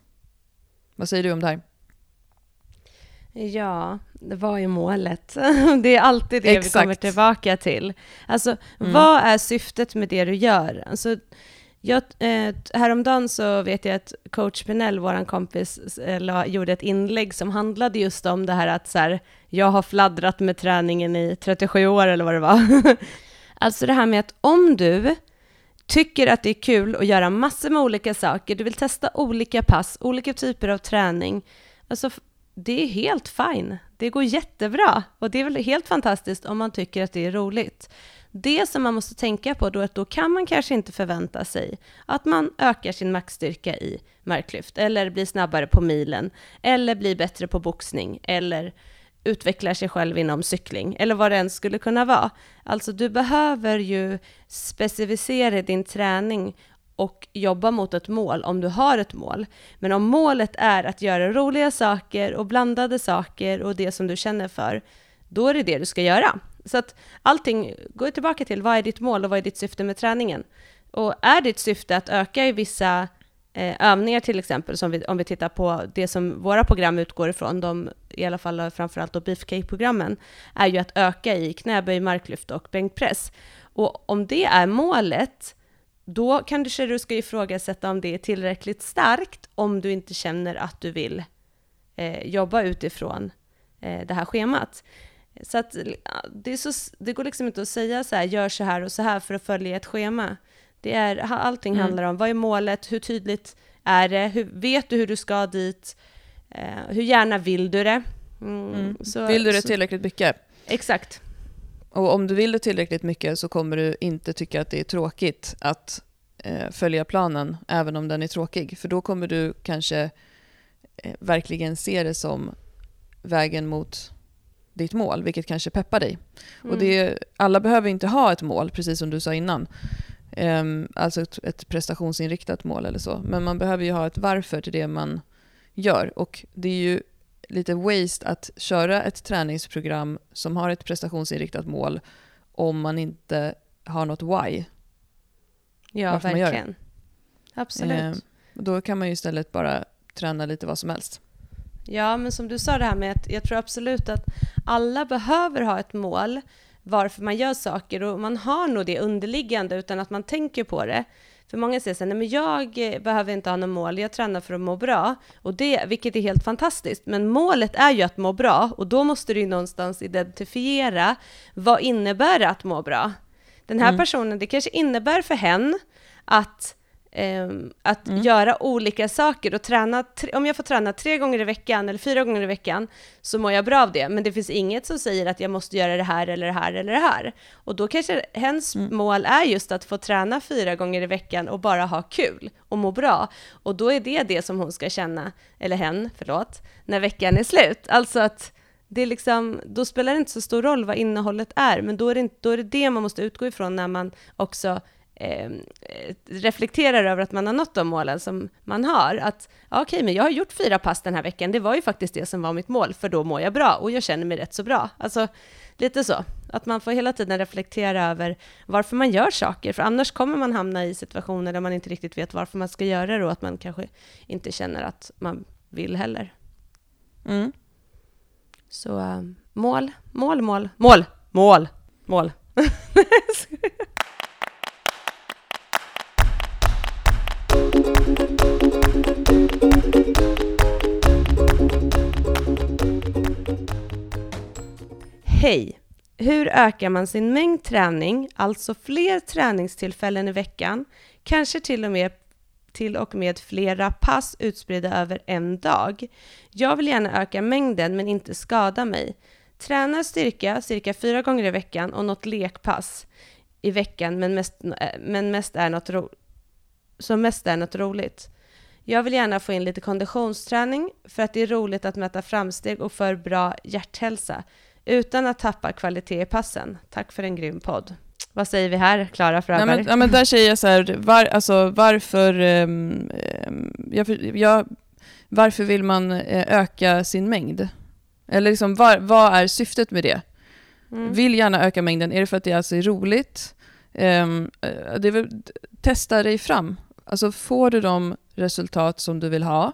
Vad säger du om det här? Ja, det var ju målet. Det är alltid det vi Exakt. kommer tillbaka till. Alltså, Mm. vad är syftet med det du gör? Alltså, jag, eh, häromdagen så vet jag att coach Pinell, vår kompis, eh, la, gjorde ett inlägg som handlade just om det här att så här, jag har fladdrat med träningen i 37 år eller vad det var. alltså det här med att om du tycker att det är kul att göra massor med olika saker, du vill testa olika pass, olika typer av träning, alltså det är helt fine. Det går jättebra och det är väl helt fantastiskt om man tycker att det är roligt. Det som man måste tänka på då är att då kan man kanske inte förvänta sig att man ökar sin maxstyrka i marklyft eller blir snabbare på milen eller blir bättre på boxning eller utvecklar sig själv inom cykling eller vad det än skulle kunna vara. Alltså du behöver ju specificera din träning och jobba mot ett mål om du har ett mål. Men om målet är att göra roliga saker och blandade saker och det som du känner för, då är det det du ska göra. Så att allting, går tillbaka till vad är ditt mål och vad är ditt syfte med träningen? Och är ditt syfte att öka i vissa eh, övningar till exempel, som vi, om vi tittar på det som våra program utgår ifrån, de, i alla fall framförallt då beefcake-programmen, är ju att öka i knäböj, marklyft och bänkpress. Och om det är målet, då kanske du ska ifrågasätta om det är tillräckligt starkt om du inte känner att du vill eh, jobba utifrån eh, det här schemat. Så att det, så, det går liksom inte att säga så här, gör så här och så här för att följa ett schema. Det är, allting mm. handlar om vad är målet, hur tydligt är det, hur, vet du hur du ska dit, eh, hur gärna vill du det? Mm, mm. Så, vill du det tillräckligt mycket? Exakt. Och om du vill det tillräckligt mycket så kommer du inte tycka att det är tråkigt att eh, följa planen, även om den är tråkig. För då kommer du kanske eh, verkligen se det som vägen mot ditt mål, vilket kanske peppar dig. Mm. Och det, alla behöver inte ha ett mål, precis som du sa innan. Um, alltså ett, ett, prestationsinriktat mål eller så. Men man behöver ju ha ett varför till det man gör. Och det är ju lite waste att köra ett träningsprogram som har ett prestationsinriktat mål om man inte har något why. Ja, verkligen. Absolut. Um, då kan man ju istället bara träna lite vad som helst. Ja, men som du sa det här med att jag tror absolut att alla behöver ha ett mål varför man gör saker och man har nog det underliggande utan att man tänker på det. För många säger så här, nej men jag behöver inte ha något mål, jag tränar för att må bra. Och det, vilket är helt fantastiskt. Men målet är ju att må bra och då måste du ju någonstans identifiera vad innebär det att må bra? Den här mm. personen, det kanske innebär för hen att eh, att mm. göra olika saker och träna, om jag får träna tre gånger i veckan eller fyra gånger i veckan så mår jag bra av det, men det finns inget som säger att jag måste göra det här eller det här eller det här. Och då kanske hens mm. mål är just att få träna fyra gånger i veckan och bara ha kul och må bra. Och då är det det som hon ska känna, eller hen, förlåt, när veckan är slut. Alltså att det är liksom, då spelar det inte så stor roll vad innehållet är, men då är, det, då är det det man måste utgå ifrån när man också eh, reflekterar över att man har nått de målen som man har. Att ja, okej, men jag har gjort fyra pass den här veckan. Det var ju faktiskt det som var mitt mål, för då mår jag bra och jag känner mig rätt så bra. Alltså lite så, att man får hela tiden reflektera över varför man gör saker, för annars kommer man hamna i situationer där man inte riktigt vet varför man ska göra det och att man kanske inte känner att man vill heller. Mm. Så äh, mål, mål, mål, mål, mål, mål. Hej! Hur ökar man sin mängd träning, alltså fler träningstillfällen i veckan, kanske till och med till och med flera pass utspridda över en dag. Jag vill gärna öka mängden men inte skada mig. Tränar styrka cirka fyra gånger i veckan och något lekpass i veckan men mest, men mest är något ro, som mest är något roligt. Jag vill gärna få in lite konditionsträning för att det är roligt att mäta framsteg och för bra hjärthälsa utan att tappa kvalitet i passen. Tack för en grym podd. Vad säger vi här, Klara Fröberg? Ja, men, ja, men där säger jag så här, var, alltså, varför, um, jag, jag, varför vill man eh, öka sin mängd? Eller liksom, var, vad är syftet med det? Mm. Vill gärna öka mängden, är det för att det alltså är roligt? Um, det väl, testa dig fram. Alltså får du de resultat som du vill ha,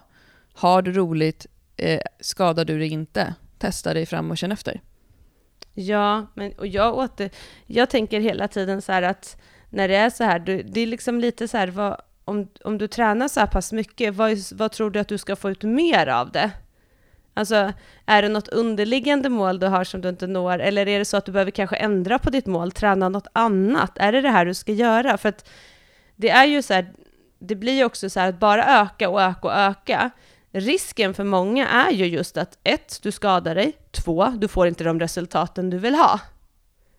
har du roligt, eh, skadar du dig inte. Testa dig fram och känn efter. Ja, men, och jag, åter, jag tänker hela tiden så här att när det är så här, du, det är liksom lite så här, vad, om, om du tränar så här pass mycket, vad, vad tror du att du ska få ut mer av det? Alltså, är det något underliggande mål du har som du inte når, eller är det så att du behöver kanske ändra på ditt mål, träna något annat? Är det det här du ska göra? För att det är ju så här, det blir ju också så här att bara öka och öka och öka. Risken för många är ju just att ett, du skadar dig, två, du får inte de resultaten du vill ha.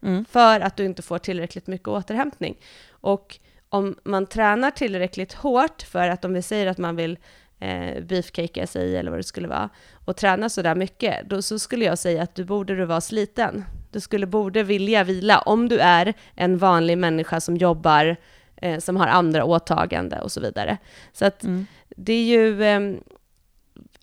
Mm. För att du inte får tillräckligt mycket återhämtning. Och om man tränar tillräckligt hårt för att om vi säger att man vill eh, beefcakea sig eller vad det skulle vara och träna sådär mycket, då så skulle jag säga att du borde du vara sliten. Du skulle borde vilja vila om du är en vanlig människa som jobbar, eh, som har andra åtagande och så vidare. Så att Mm. det är ju eh,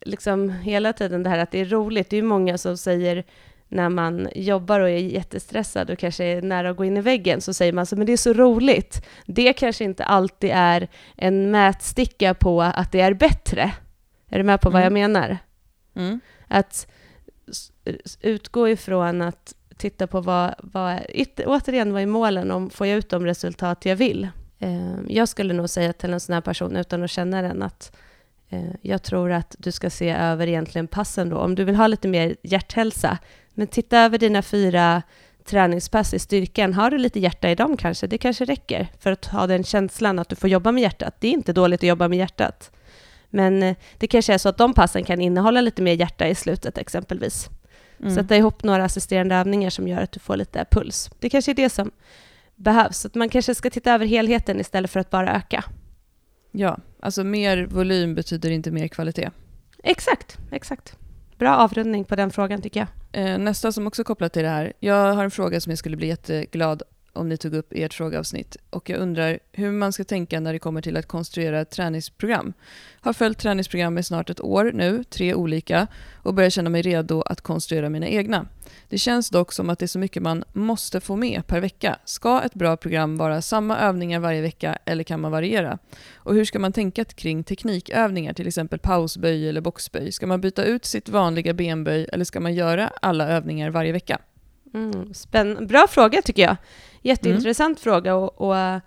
liksom hela tiden det här att det är roligt. Det är många som säger när man jobbar och är jättestressad och kanske är nära att gå in i väggen så säger man så men det är så roligt. Det kanske inte alltid är en mätsticka på att det är bättre. Är du med på vad jag Mm. menar? Mm. Att utgå ifrån att titta på vad, vad återigen vad är målen om får jag ut de resultat jag vill. Eh, jag skulle nog säga till en sån här person utan att känna den att jag tror att du ska se över egentligen passen då. Om du vill ha lite mer hjärthälsa, men titta över dina fyra träningspass i styrkan. Har du lite hjärta i dem kanske? Det kanske räcker för att ha den känslan att du får jobba med hjärtat. Det är inte dåligt att jobba med hjärtat. Men eh, det kanske är så att de passen kan innehålla lite mer hjärta i slutet exempelvis. Mm. Sätta ihop några assisterande övningar som gör att du får lite puls. Det kanske är det som behövs. Så att man kanske ska titta över helheten istället för att bara öka. Ja, alltså mer volym betyder inte mer kvalitet. Exakt, exakt. Bra avrundning på den frågan tycker jag. Eh, nästa som också kopplat till det här. Jag har en fråga som jag skulle bli jätteglad om ni tog upp i ert frågeavsnitt. Och jag undrar hur man ska tänka när det kommer till att konstruera ett träningsprogram. Har följt träningsprogram i snart ett år nu, tre olika, och börjar känna mig redo att konstruera mina egna. Det känns dock som att det är så mycket man måste få med per vecka. Ska ett bra program vara samma övningar varje vecka eller kan man variera? Och hur ska man tänka kring teknikövningar, till exempel pausböj eller boxböj? Ska man byta ut sitt vanliga benböj eller ska man göra alla övningar varje vecka? Mm, spänn- Bra fråga tycker jag. Jätteintressant fråga och, och eh,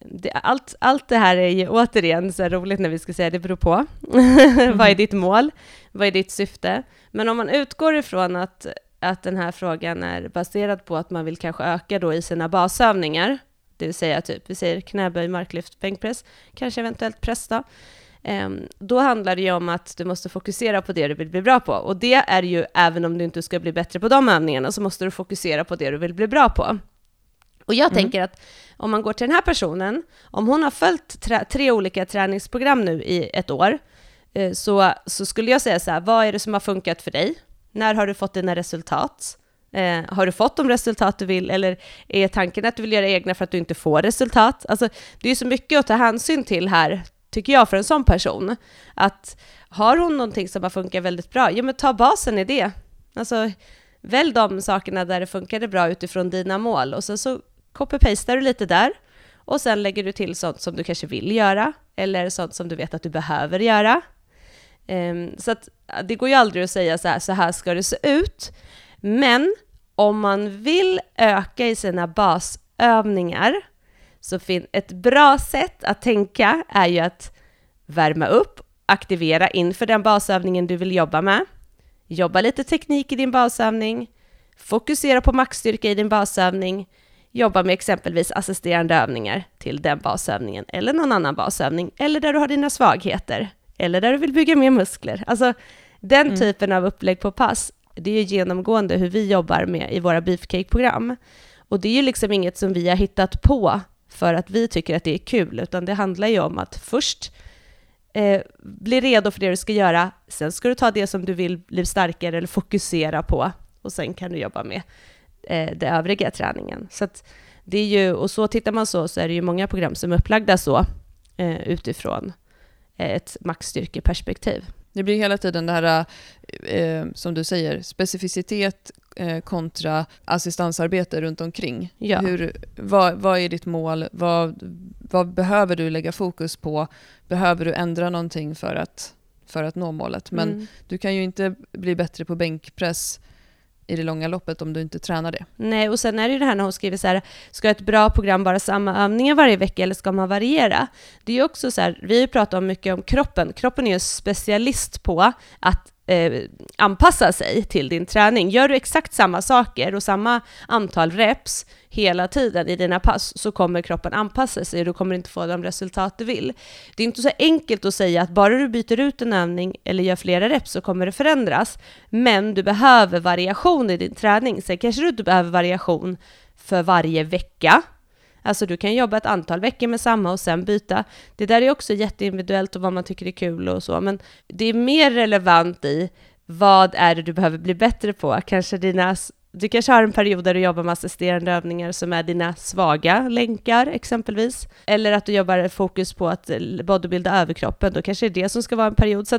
det, allt, allt det här är ju återigen så roligt när vi ska säga det beror på. Vad är ditt mål? Vad är ditt syfte? Men om man utgår ifrån att, att den här frågan är baserad på att man vill kanske öka då i sina basövningar, det vill säga typ, vi säger knäböj, marklyft, bänkpress, kanske eventuellt press då. Ehm, Då handlar det ju om att du måste fokusera på det du vill bli bra på. Och det är ju, även om du inte ska bli bättre på de övningarna, så måste du fokusera på det du vill bli bra på. Och jag Mm. tänker att om man går till den här personen, om hon har följt tre olika träningsprogram nu i ett år, eh, så, så skulle jag säga så här, vad är det som har funkat för dig? När har du fått dina resultat? Eh, har du fått de resultat du vill, eller är tanken att du vill göra egna för att du inte får resultat? Alltså, det är ju så mycket att ta hänsyn till här, tycker jag, för en sån person. Att har hon någonting som har funkat väldigt bra, ja men ta basen i det. Alltså, välj de sakerna där det funkade bra utifrån dina mål och sen så copy-pastar du lite där och sen lägger du till sånt som du kanske vill göra eller sånt som du vet att du behöver göra. Um, så att det går ju aldrig att säga så här, så här ska det se ut. Men om man vill öka i sina basövningar så ett bra sätt att tänka är ju att värma upp, aktivera inför den basövningen du vill jobba med. Jobba lite teknik i din basövning, fokusera på maxstyrka i din basövning, jobba med exempelvis assisterande övningar till den basövningen eller någon annan basövning, eller där du har dina svagheter, eller där du vill bygga mer muskler. Alltså den Mm. typen av upplägg på pass, det är ju genomgående hur vi jobbar med i våra beefcake-program. Och det är ju liksom inget som vi har hittat på för att vi tycker att det är kul, utan det handlar ju om att först eh, bli redo för det du ska göra, sen ska du ta det som du vill bli starkare eller fokusera på, och sen kan du jobba med eh, det övriga träningen. Så att det är ju, och så tittar man så, så är det ju många program som är upplagda så, eh, utifrån eh, ett maxstyrkeperspektiv. Det blir hela tiden det här, eh, som du säger, specificitet kontra assistansarbete runt omkring. Ja. Hur, vad, vad är ditt mål? Vad, vad behöver du lägga fokus på? Behöver du ändra någonting för att, för att nå målet? Men Mm. du kan ju inte bli bättre på bänkpress i det långa loppet om du inte tränar det. Nej, och sen är det ju det här när hon skriver så här, ska ett bra program vara samma övningar varje vecka eller ska man variera? Det är ju också så här, vi pratar om mycket om kroppen. Kroppen är ju en specialist på att eh, anpassa sig till din träning. Gör du exakt samma saker och samma antal reps hela tiden i dina pass så kommer kroppen anpassa sig och du kommer inte få de resultat du vill. Det är inte så enkelt att säga att bara du byter ut en övning eller gör flera reps så kommer det förändras. Men du behöver variation i din träning. Sen kanske du inte behöver variation för varje vecka. Alltså du kan jobba ett antal veckor med samma och sen byta. Det där är också jätteindividuellt och vad man tycker är kul och så, men det är mer relevant i vad är det du behöver bli bättre på? Kanske dina du kanske har en period där du jobbar med assisterande övningar som är dina svaga länkar exempelvis. Eller att du jobbar fokus på att eh, bodybuilda överkroppen, då kanske det är det som ska vara en period. Så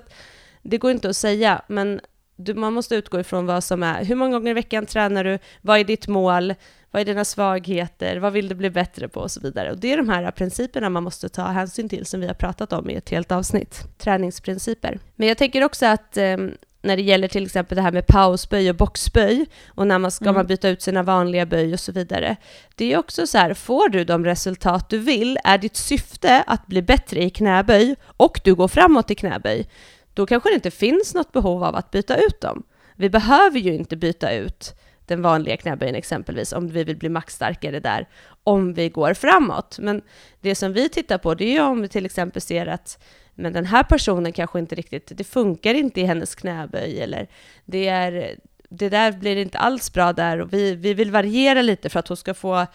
det går inte att säga, men du, man måste utgå ifrån vad som är, hur många gånger i veckan tränar du, vad är ditt mål, vad är dina svagheter, vad vill du bli bättre på och så vidare. Och det är de här principerna man måste ta hänsyn till som vi har pratat om i ett helt avsnitt, träningsprinciper. Men jag tänker också att eh, när det gäller till exempel det här med pausböj och boxböj och när man ska mm. man byta ut sina vanliga böj och så vidare. Det är också så här, får du de resultat du vill, är ditt syfte att bli bättre i knäböj och du går framåt i knäböj, då kanske det inte finns något behov av att byta ut dem. Vi behöver ju inte byta ut den vanliga knäböjen exempelvis, om vi vill bli maxstarkare där, om vi går framåt. Men det som vi tittar på, det är ju om vi till exempel ser att men den här personen kanske inte riktigt, det funkar inte i hennes knäböj, eller det, är, det där blir inte alls bra där, och vi, vi vill variera lite för att hon ska få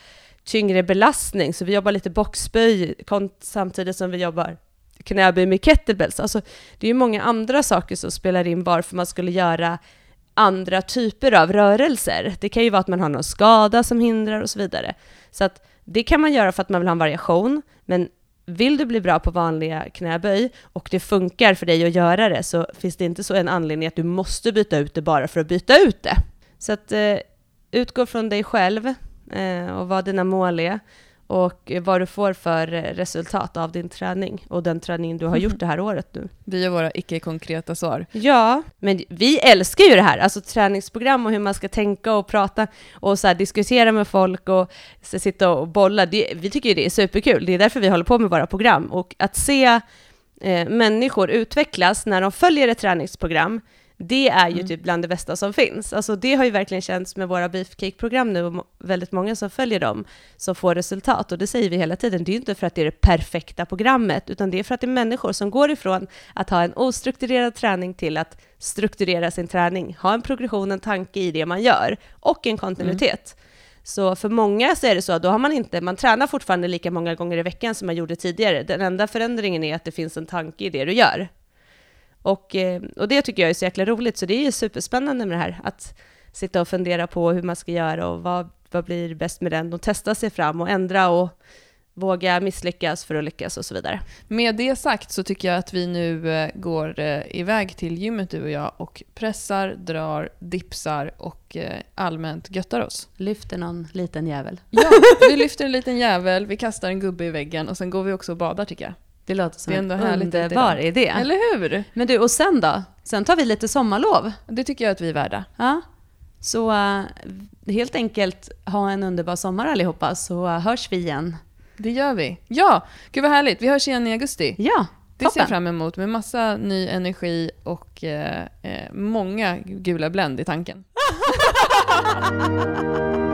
tyngre belastning, så vi jobbar lite boxböj samtidigt som vi jobbar knäböj med kettlebells. Alltså, det är ju många andra saker som spelar in varför man skulle göra andra typer av rörelser. Det kan ju vara att man har någon skada som hindrar och så vidare. Så att det kan man göra för att man vill ha en variation, men vill du bli bra på vanliga knäböj och det funkar för dig att göra det så finns det inte så en anledning att du måste byta ut det bara för att byta ut det. Så att eh, utgå från dig själv eh, och vad dina mål är och vad du får för resultat av din träning och den träning du har gjort det här året nu. Vi är våra icke-konkreta svar. Ja, men vi älskar ju det här, alltså träningsprogram och hur man ska tänka och prata och så här, diskutera med folk och sitta och bolla. Det, vi tycker ju det är superkul, det är därför vi håller på med våra program och att se eh, människor utvecklas när de följer ett träningsprogram det är ju mm. typ bland det bästa som finns. Alltså det har ju verkligen känts med våra beefcake-program nu och väldigt många som följer dem som får resultat. Och det säger vi hela tiden, det är ju inte för att det är det perfekta programmet, utan det är för att det är människor som går ifrån att ha en ostrukturerad träning till att strukturera sin träning, ha en progression, en tanke i det man gör och en kontinuitet. Mm. Så för många så är det så, då har man inte, man tränar fortfarande lika många gånger i veckan som man gjorde tidigare. Den enda förändringen är att det finns en tanke i det du gör. Och, eh, och det tycker jag är så jäkla roligt, så det är ju superspännande med det här, att sitta och fundera på hur man ska göra och vad, vad blir bäst med den och testa sig fram och ändra och våga misslyckas för att lyckas och så vidare. Med det sagt så tycker jag att vi nu eh, går eh, iväg till gymmet du och jag och pressar, drar, dipsar och allmänt göttar oss. Lyfter någon liten jävel. Ja, vi lyfter en liten jävel, vi kastar en gubbe i väggen och sen går vi också och badar tycker jag. Det låter som det är en underbar idé. Eller hur? Men du, och sen då? Sen tar vi lite sommarlov. Det tycker jag att vi är värda. Ja. Så uh, helt enkelt ha en underbar sommar allihopa, så uh, hörs vi igen. Det gör vi. Ja, gud vad härligt. Vi hörs igen i augusti. Ja, Det ser jag fram emot med massa ny energi och uh, många gula Blend i tanken.